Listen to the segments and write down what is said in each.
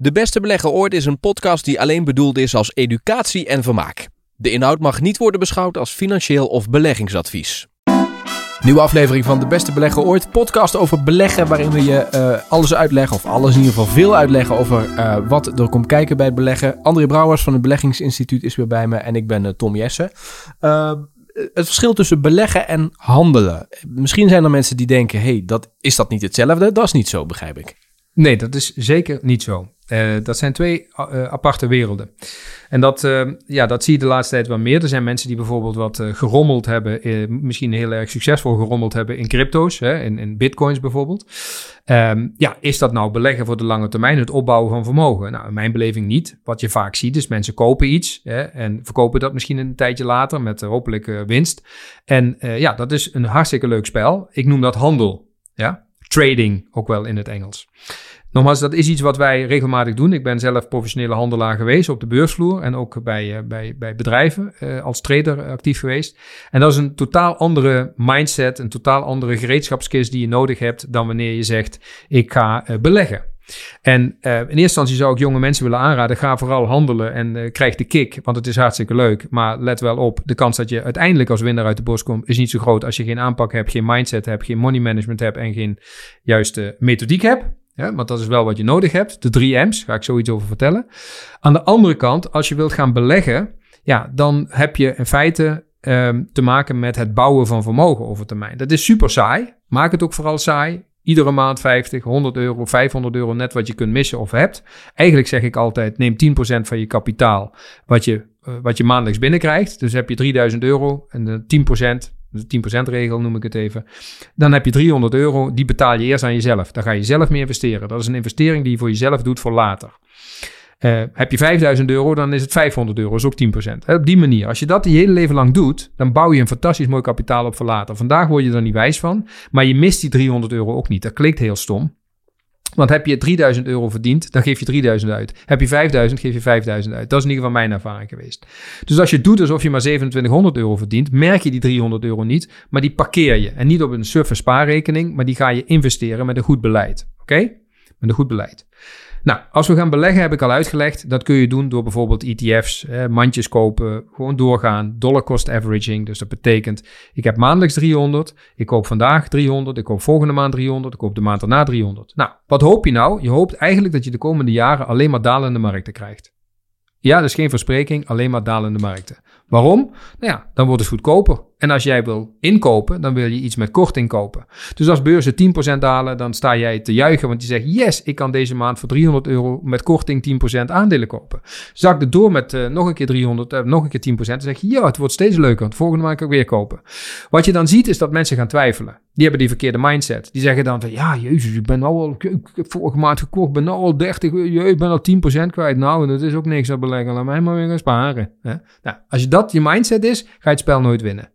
De Beste Belegger Ooit is een podcast die alleen bedoeld is als educatie en vermaak. De inhoud mag niet worden beschouwd als financieel of beleggingsadvies. Nieuwe aflevering van De Beste Belegger Ooit. Podcast over beleggen waarin we je uh, alles uitleggen, of alles in ieder geval veel uitleggen over uh, wat er komt kijken bij het beleggen. André Brouwers van het Beleggingsinstituut is weer bij me en ik ben uh, Tom Jessen. het verschil tussen beleggen en handelen. Misschien zijn er mensen die denken, hey, dat, is dat niet hetzelfde? Dat is niet zo, begrijp ik. Nee, dat is zeker niet zo. Uh, dat zijn twee uh, aparte werelden. En dat, uh, ja, dat zie je de laatste tijd wel meer. Er zijn mensen die bijvoorbeeld wat gerommeld hebben, misschien heel erg succesvol gerommeld hebben in crypto's, hè, in, in bitcoins bijvoorbeeld. Um, ja, is dat nou beleggen voor de lange termijn, het opbouwen van vermogen? Nou, in mijn beleving niet. Wat je vaak ziet is mensen kopen iets hè, en verkopen dat misschien een tijdje later met hopelijk winst. En ja, dat is een hartstikke leuk spel. Ik noem dat handel. Ja, trading ook wel in het Engels. Nogmaals, dat is iets wat wij regelmatig doen. Ik ben zelf professionele handelaar geweest op de beursvloer en ook bij, uh, bij, bij bedrijven uh, als trader actief geweest. En dat is een totaal andere mindset, een totaal andere gereedschapskist die je nodig hebt dan wanneer je zegt: ik ga beleggen. En uh, in eerste instantie zou ik jonge mensen willen aanraden: ga vooral handelen en uh, krijg de kick, want het is hartstikke leuk. Maar let wel op: de kans dat je uiteindelijk als winnaar uit de bos komt, is niet zo groot als je geen aanpak hebt, geen mindset hebt, geen money management hebt en geen juiste methodiek hebt. Ja, want dat is wel wat je nodig hebt. De drie M's, ga ik zoiets over vertellen. Aan de andere kant, als je wilt gaan beleggen, ja, dan heb je in feite um, te maken met het bouwen van vermogen over termijn. Dat is super saai. Maak het ook vooral saai. Iedere maand 50, 100 euro, 500 euro, net wat je kunt missen of hebt. Eigenlijk zeg ik altijd, neem 10% van je kapitaal, wat je, uh, wat je maandelijks binnenkrijgt. Dus heb je 3000 euro en de 10%, de 10% regel noem ik het even. Dan heb je 300 euro, die betaal je eerst aan jezelf. Dan ga je zelf mee investeren. Dat is een investering die je voor jezelf doet voor later. Uh, heb je 5000 euro, dan is het 500 euro, is ook 10%. Op die manier. Als je dat je hele leven lang doet, dan bouw je een fantastisch mooi kapitaal op voor later. Vandaag word je er niet wijs van, maar je mist die 300 euro ook niet. Dat klinkt heel stom. Want heb je 3000 euro verdiend, dan geef je 3000 uit. Heb je 5000, geef je 5000 uit. Dat is in ieder geval mijn ervaring geweest. Dus als je doet alsof je maar 2700 euro verdient, merk je die 300 euro niet, maar die parkeer je. En niet op een suffe spaarrekening, maar die ga je investeren met een goed beleid. Oké? Met een goed beleid. Nou, als we gaan beleggen, heb ik al uitgelegd. Dat kun je doen door bijvoorbeeld ETF's, mandjes kopen, gewoon doorgaan. Dollar cost averaging. Dus dat betekent, ik heb maandelijks 300. Ik koop vandaag 300. Ik koop volgende maand 300. Ik koop de maand daarna 300. Nou, wat hoop je nou? Je hoopt eigenlijk dat je de komende jaren alleen maar dalende markten krijgt. Ja, dus geen verspreking, alleen maar dalende markten. Waarom? Nou ja, dan wordt het goedkoper. En als jij wil inkopen, dan wil je iets met korting kopen. Dus als beurzen 10% dalen, dan sta jij te juichen, want je zegt: Yes, ik kan deze maand voor 300 euro met korting 10% aandelen kopen. Zak het door met uh, nog een keer 300, uh, nog een keer 10%, dan zeg je: Ja, het wordt steeds leuker, want volgende maand kan ik weer kopen. Wat je dan ziet, is dat mensen gaan twijfelen. Die hebben die verkeerde mindset. Die zeggen dan: van, Ja, jezus, ik ben nou al, ik heb vorige maand gekocht, ben nou al 30, je, ik ben al 10% kwijt. Nou, dat is ook niks aan beleggen, laat mij maar weer gaan sparen. Hè? Nou, als je dat je mindset is, ga je het spel nooit winnen.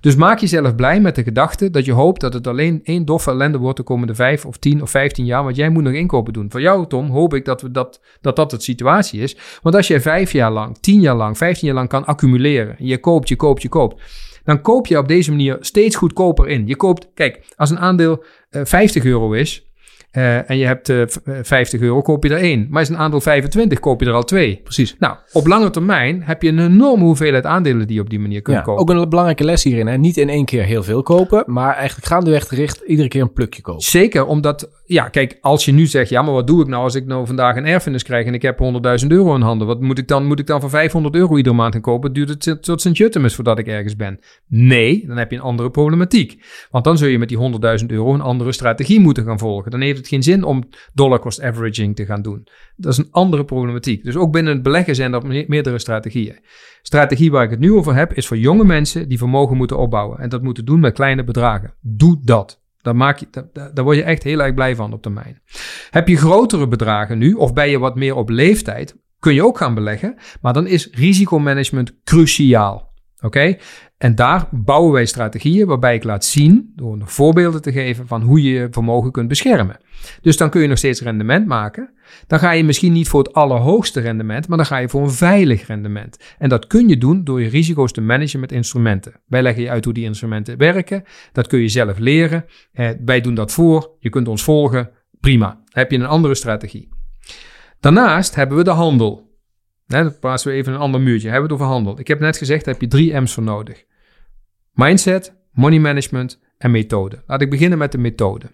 Dus maak jezelf blij met de gedachte dat je hoopt dat het alleen één doffe ellende wordt de komende vijf of tien of vijftien jaar, want jij moet nog inkopen doen. Voor jou, Tom, hoop ik dat dat, dat, dat het situatie is. Want als jij vijf jaar lang, tien jaar lang, vijftien jaar lang kan accumuleren, je koopt, je koopt, je koopt, dan koop je op deze manier steeds goedkoper in. Je koopt, kijk, als een aandeel uh, eh, 50 euro is, uh, en je hebt uh, eh, 50 euro, koop je er één. Maar is een aandeel 25, koop je er al twee. Precies. Nou, op lange termijn heb je een enorme hoeveelheid aandelen die je op die manier kunt ja, kopen. Ook een belangrijke les hierin. Hè? Niet in één keer heel veel kopen, maar eigenlijk gaandeweg gericht iedere keer een plukje kopen. Zeker, omdat, ja, kijk, als je nu zegt, ja, maar wat doe ik nou als ik nou vandaag een erfenis krijg en ik heb 100.000 euro in handen? Wat moet ik dan? Moet ik dan voor 500 euro iedere maand gaan kopen? Duurt het tot Sint-Jutemus voordat ik ergens ben? Nee, dan heb je een andere problematiek. Want dan zul je met die 100.000 euro een andere strategie moeten gaan volgen. Dan heeft het geen zin om dollar cost averaging te gaan doen. Dat is een andere problematiek. Dus ook binnen het beleggen zijn er meerdere strategieën. Strategie waar ik het nu over heb is voor jonge mensen die vermogen moeten opbouwen. En dat moeten doen met kleine bedragen. Doe dat. Daar, maak je, daar word je echt heel erg blij van op termijn. Heb je grotere bedragen nu, of ben je wat meer op leeftijd, kun je ook gaan beleggen. Maar dan is risicomanagement cruciaal. Oké? En daar bouwen wij strategieën waarbij ik laat zien, door voorbeelden te geven van hoe je je vermogen kunt beschermen. Dus dan kun je nog steeds rendement maken. Dan ga je misschien niet voor het allerhoogste rendement, maar dan ga je voor een veilig rendement. En dat kun je doen door je risico's te managen met instrumenten. Wij leggen je uit hoe die instrumenten werken. Dat kun je zelf leren. Eh, wij doen dat voor. Je kunt ons volgen. Prima. Heb je een andere strategie. Daarnaast hebben we de handel. Dan plaatsen we even een ander muurtje. Hebben we het over handel. Ik heb net gezegd, daar heb je drie M's voor nodig. Mindset, money management en methode. Laat ik beginnen met de methode.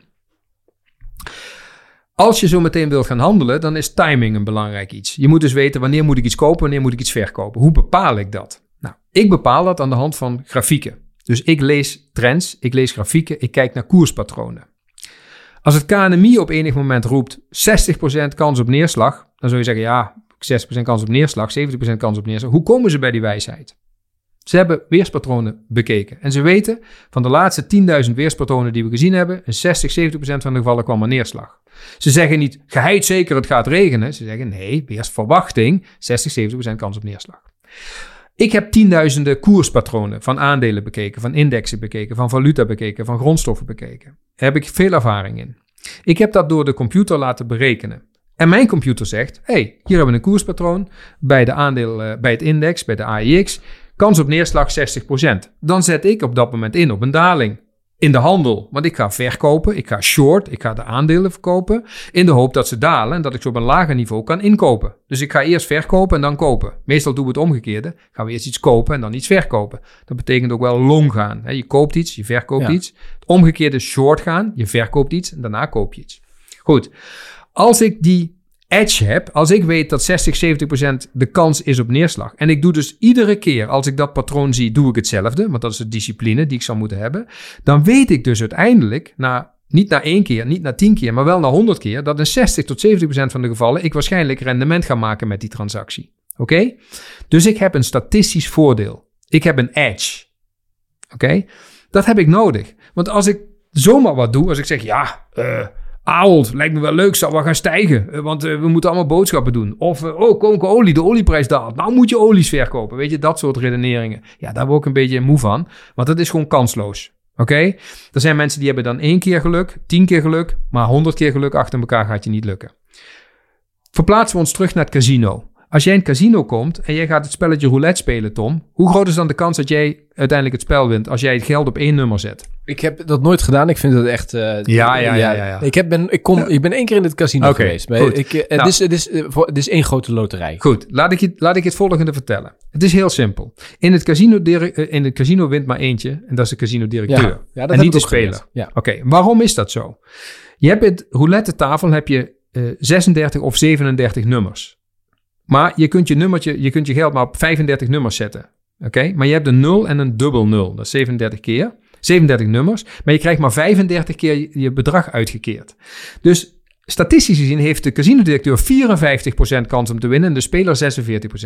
Als je zo meteen wilt gaan handelen, dan is timing een belangrijk iets. Je moet dus weten wanneer moet ik iets kopen, wanneer moet ik iets verkopen. Hoe bepaal ik dat? Nou, ik bepaal dat aan de hand van grafieken. Dus ik lees trends, ik lees grafieken, ik kijk naar koerspatronen. Als het KNMI op enig moment roept 60% kans op neerslag, dan zou je zeggen ja, 6% kans op neerslag, 70% kans op neerslag. Hoe komen ze bij die wijsheid? Ze hebben weerspatronen bekeken. En ze weten van de laatste 10.000 weerspatronen die we gezien hebben, in 60, 70% van de gevallen kwam er neerslag. Ze zeggen niet geheid zeker het gaat regenen. Ze zeggen nee, weersverwachting, 60, 70% kans op neerslag. Ik heb tienduizenden koerspatronen van aandelen bekeken, van indexen bekeken, van valuta bekeken, van grondstoffen bekeken. Daar heb ik veel ervaring in. Ik heb dat door de computer laten berekenen. En mijn computer zegt: hey, hier hebben we een koerspatroon bij, de aandeel, uh, bij het index, bij de AIX. Kans op neerslag 60%. Dan zet ik op dat moment in op een daling. In de handel, want ik ga verkopen, ik ga short, ik ga de aandelen verkopen. In de hoop dat ze dalen en dat ik ze op een lager niveau kan inkopen. Dus ik ga eerst verkopen en dan kopen. Meestal doen we het omgekeerde. Gaan we eerst iets kopen en dan iets verkopen. Dat betekent ook wel long gaan. Je koopt iets, je verkoopt iets. Het omgekeerde short gaan, je verkoopt iets en daarna koop je iets. Goed, als ik die edge heb, als ik weet dat 60, 70% de kans is op neerslag. En ik doe dus iedere keer als ik dat patroon zie, doe ik hetzelfde. Want dat is de discipline die ik zou moeten hebben. Dan weet ik dus uiteindelijk, na, niet na één keer, niet na tien keer, maar wel na 100 keer, dat in 60 tot 70% van de gevallen ik waarschijnlijk rendement ga maken met die transactie. Oké? Dus ik heb een statistisch voordeel. Ik heb een edge. Oké? Dat heb ik nodig. Want als ik zomaar wat doe, als ik zeg, ja, uh, Ahold, lijkt me wel leuk, zal wel gaan stijgen. Eh, want uh, we moeten allemaal boodschappen doen. Of, uh, oh, olie, de olieprijs daalt. Nou moet je olies verkopen. Weet je, dat soort redeneringen. Ja, daar word ik een beetje moe van. Want dat is gewoon kansloos. Oké? Er zijn mensen die hebben dan één keer geluk, tien keer geluk. Maar honderd keer geluk achter elkaar gaat je niet lukken. Verplaatsen we ons terug naar het casino. Als jij in een casino komt en jij gaat het spelletje roulette spelen, Tom, hoe groot is dan de kans dat jij uiteindelijk het spel wint als jij het geld op één nummer zet? Ik heb dat nooit gedaan. Ik vind het echt. Uh, ja, ja, ja, ja, ja, Ik, heb, ben, ik, kom, ik ben één keer in het casino okay, geweest. Maar ik, uh, nou, het, is, het, is, het is één grote loterij. Goed, laat ik, je, laat ik het volgende vertellen. Het is heel simpel. In het casino, in het casino wint maar eentje en dat is de casino-directeur. Ja, en niet de speler. Ja. Oké, waarom is dat zo? Je hebt het roulette tafel heb je uh, 36 of 37 nummers. Maar je kunt je nummertje, je kunt je geld maar op 35 nummers zetten. Oké? Maar je hebt een 0 en een dubbel 0. Dat is 37 keer. 37 nummers. Maar je krijgt maar 35 keer je bedrag uitgekeerd. Dus statistisch gezien heeft de casino-directeur 54% kans om te winnen en de speler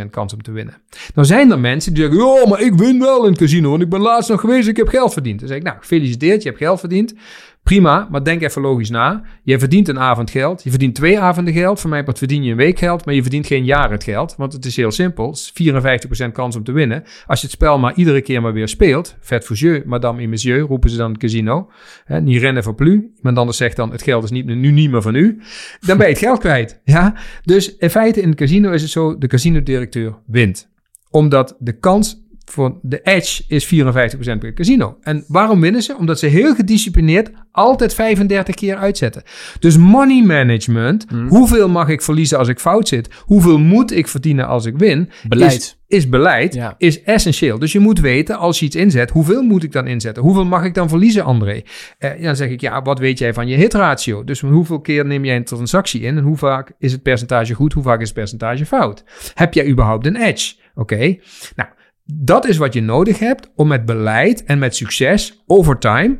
46% kans om te winnen. Dan zijn er mensen die zeggen, ja, maar ik win wel in het casino, want ik ben laatst nog geweest, ik heb geld verdiend. Dan zeg ik, nou, gefeliciteerd, je hebt geld verdiend. Prima, maar denk even logisch na. Je verdient een avond geld, je verdient twee avonden geld. Voor mij wat verdien je een week geld, maar je verdient geen jaar het geld. Want het is heel simpel, het is 54% kans om te winnen. Als je het spel maar iedere keer maar weer speelt, vet jeu, madame et monsieur, roepen ze dan het casino. Hè, niet rennen voor plus. Iemand anders zegt dan, het geld is niet, nu niet meer van u. Dan ben je het geld kwijt. Ja? Dus in feite in het casino is het zo, de casino-directeur wint. Omdat de kans voor de edge is 54% bij casino. En waarom winnen ze? Omdat ze heel gedisciplineerd altijd 35 keer uitzetten. Dus money management, hmm. hoeveel mag ik verliezen als ik fout zit? Hoeveel moet ik verdienen als ik win? Beleid. Is, is beleid, is essentieel. Dus je moet weten, als je iets inzet, hoeveel moet ik dan inzetten? Hoeveel mag ik dan verliezen, André? Eh, dan zeg ik, ja, wat weet jij van je hitratio? Dus hoeveel keer neem jij een transactie in en hoe vaak is het percentage goed, hoe vaak is het percentage fout? Heb jij überhaupt een edge? Oké, nou... Dat is wat je nodig hebt om met beleid en met succes over time,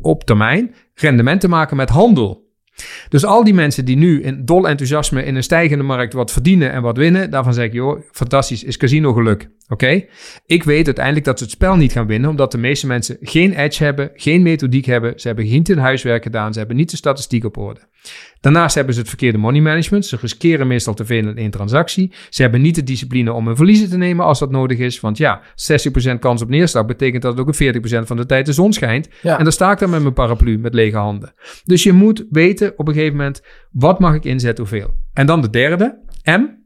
op termijn, rendement te maken met handel. Dus al die mensen die nu in dol enthousiasme in een stijgende markt wat verdienen en wat winnen, daarvan zeg ik, joh, fantastisch, is casino geluk. Oké? Ik weet uiteindelijk dat ze het spel niet gaan winnen, omdat de meeste mensen geen edge hebben, geen methodiek hebben, ze hebben geen huiswerk gedaan, ze hebben niet de statistiek op orde. Daarnaast hebben ze het verkeerde money management. Ze riskeren meestal te veel in één transactie. Ze hebben niet de discipline om hun verliezen te nemen als dat nodig is. Want ja, 60% kans op neerslag betekent dat het ook een 40% van de tijd de zon schijnt. En dan sta ik dan met mijn paraplu met lege handen. Dus je moet weten op een gegeven moment, wat mag ik inzetten, hoeveel. En dan de derde, M.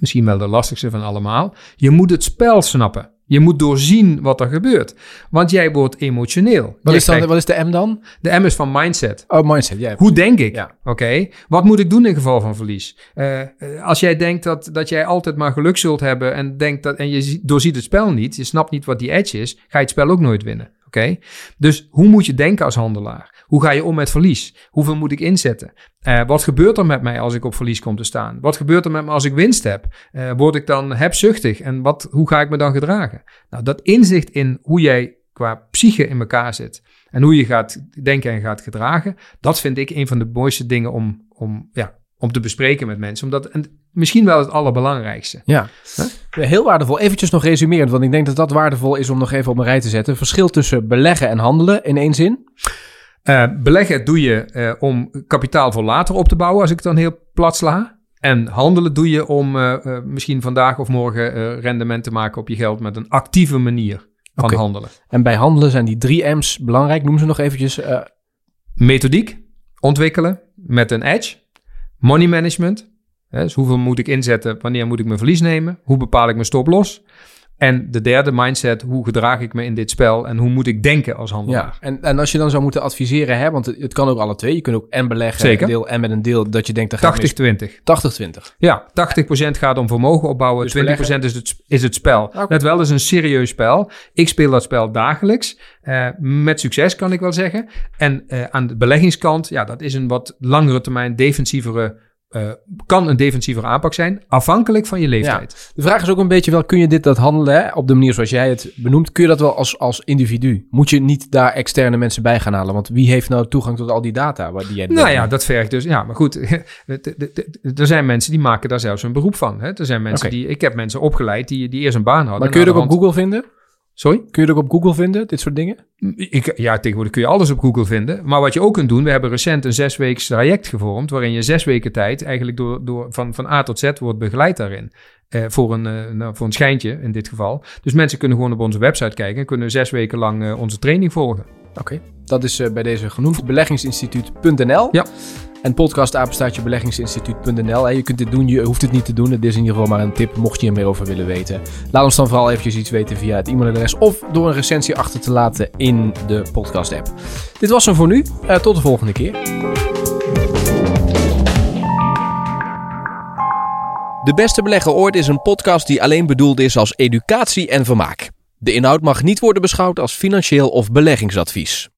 Misschien wel de lastigste van allemaal. Je moet het spel snappen. Je moet doorzien wat er gebeurt. Want jij wordt emotioneel. Wat Jij is, dan, krijgt- wat is de M dan? De M is van mindset. Oh, mindset. Ja. Hoe denk ik? Ja. Oké, wat moet ik doen in geval van verlies? Eh, eh, als jij denkt dat, dat jij altijd maar geluk zult hebben en, denkt dat, en je zie- doorziet het spel niet, je snapt niet wat die edge is, ga je het spel ook nooit winnen. Oké, dus hoe moet je denken als handelaar? Hoe ga je om met verlies? Hoeveel moet ik inzetten? Eh, wat gebeurt er met mij als ik op verlies kom te staan? Wat gebeurt er met me als ik winst heb? Eh, word ik dan hebzuchtig? En wat, hoe ga ik me dan gedragen? Nou, dat inzicht in hoe jij qua psyche in elkaar zit en hoe je gaat denken en gaat gedragen, dat vind ik een van de mooiste dingen om, om, ja, om te bespreken met mensen. Omdat, en misschien wel het allerbelangrijkste. Ja. Heel waardevol. Eventjes nog resumerend, want ik denk dat dat waardevol is om nog even op een rij te zetten. Verschil tussen beleggen en handelen in één zin. Eh, beleggen doe je eh, om kapitaal voor later op te bouwen, als ik het dan heel plat sla. En handelen doe je om eh, misschien vandaag of morgen eh, rendement te maken op je geld met een actieve manier van Oké. handelen. En bij handelen zijn die drie M's belangrijk. Noem ze nog eventjes. eh, Methodiek ontwikkelen met een edge. Money management. Hè, dus hoeveel moet ik inzetten? Wanneer moet ik mijn verlies nemen? Hoe bepaal ik mijn stop los? En de derde mindset, hoe gedraag ik me in dit spel en hoe moet ik denken als handelaar? ja. En, en als je dan zou moeten adviseren, hè, want het, het kan ook alle twee. Je kunt ook en beleggen Zeker. deel en met een deel dat je denkt... dat gaat mis- 80-20. 80-20. Ja, 80% gaat om vermogen opbouwen, Dus 20% beleggen? is het, is het spel. Oké. Let wel, is een serieus spel. Ik speel dat spel dagelijks. eh, met succes kan ik wel zeggen. En eh, aan de beleggingskant, ja, dat is een wat langere termijn defensievere... eh, kan een defensievere aanpak zijn, afhankelijk van je leeftijd. De vraag is ook een beetje wel, kun je dit dat handelen hè, op de manier zoals jij het benoemt? Kun je dat wel als, als individu? Moet je niet daar externe mensen bij gaan halen? Want wie heeft nou toegang tot al die data waar die jij Nou ja, dat vergt dus. Ja, maar goed. Er zijn mensen die maken daar zelfs een beroep van. Hè? Er zijn mensen die. Ik heb mensen opgeleid die, die eerst een baan hadden. Maar kun je dat ook op Google vinden? Sorry? Kun je dat ook op Google vinden, dit soort dingen? Ik, ja, tegenwoordig kun je alles op Google vinden. Maar wat je ook kunt doen, we hebben recent een zesweeks traject gevormd. waarin je zes weken tijd eigenlijk door, door, van, van A tot Z wordt begeleid daarin. Eh, voor, een, eh, nou, voor een schijntje in dit geval. Dus mensen kunnen gewoon op onze website kijken. en kunnen zes weken lang eh, onze training volgen. Oké. Dat is bij deze genoemd beleggingsinstituut.nl. Ja. En podcast apenstaartje beleggingsinstituut.nl. Hè, Je kunt dit doen, je hoeft het niet te doen. Het is in ieder geval maar een tip, mocht je er meer over willen weten. Laat ons dan vooral eventjes iets weten via het e-mailadres of door een recensie achter te laten in de podcast app. Dit was hem voor nu. Eh, tot de volgende keer. De Beste Belegger Ooit is een podcast die alleen bedoeld is als educatie en vermaak. De inhoud mag niet worden beschouwd als financieel of beleggingsadvies.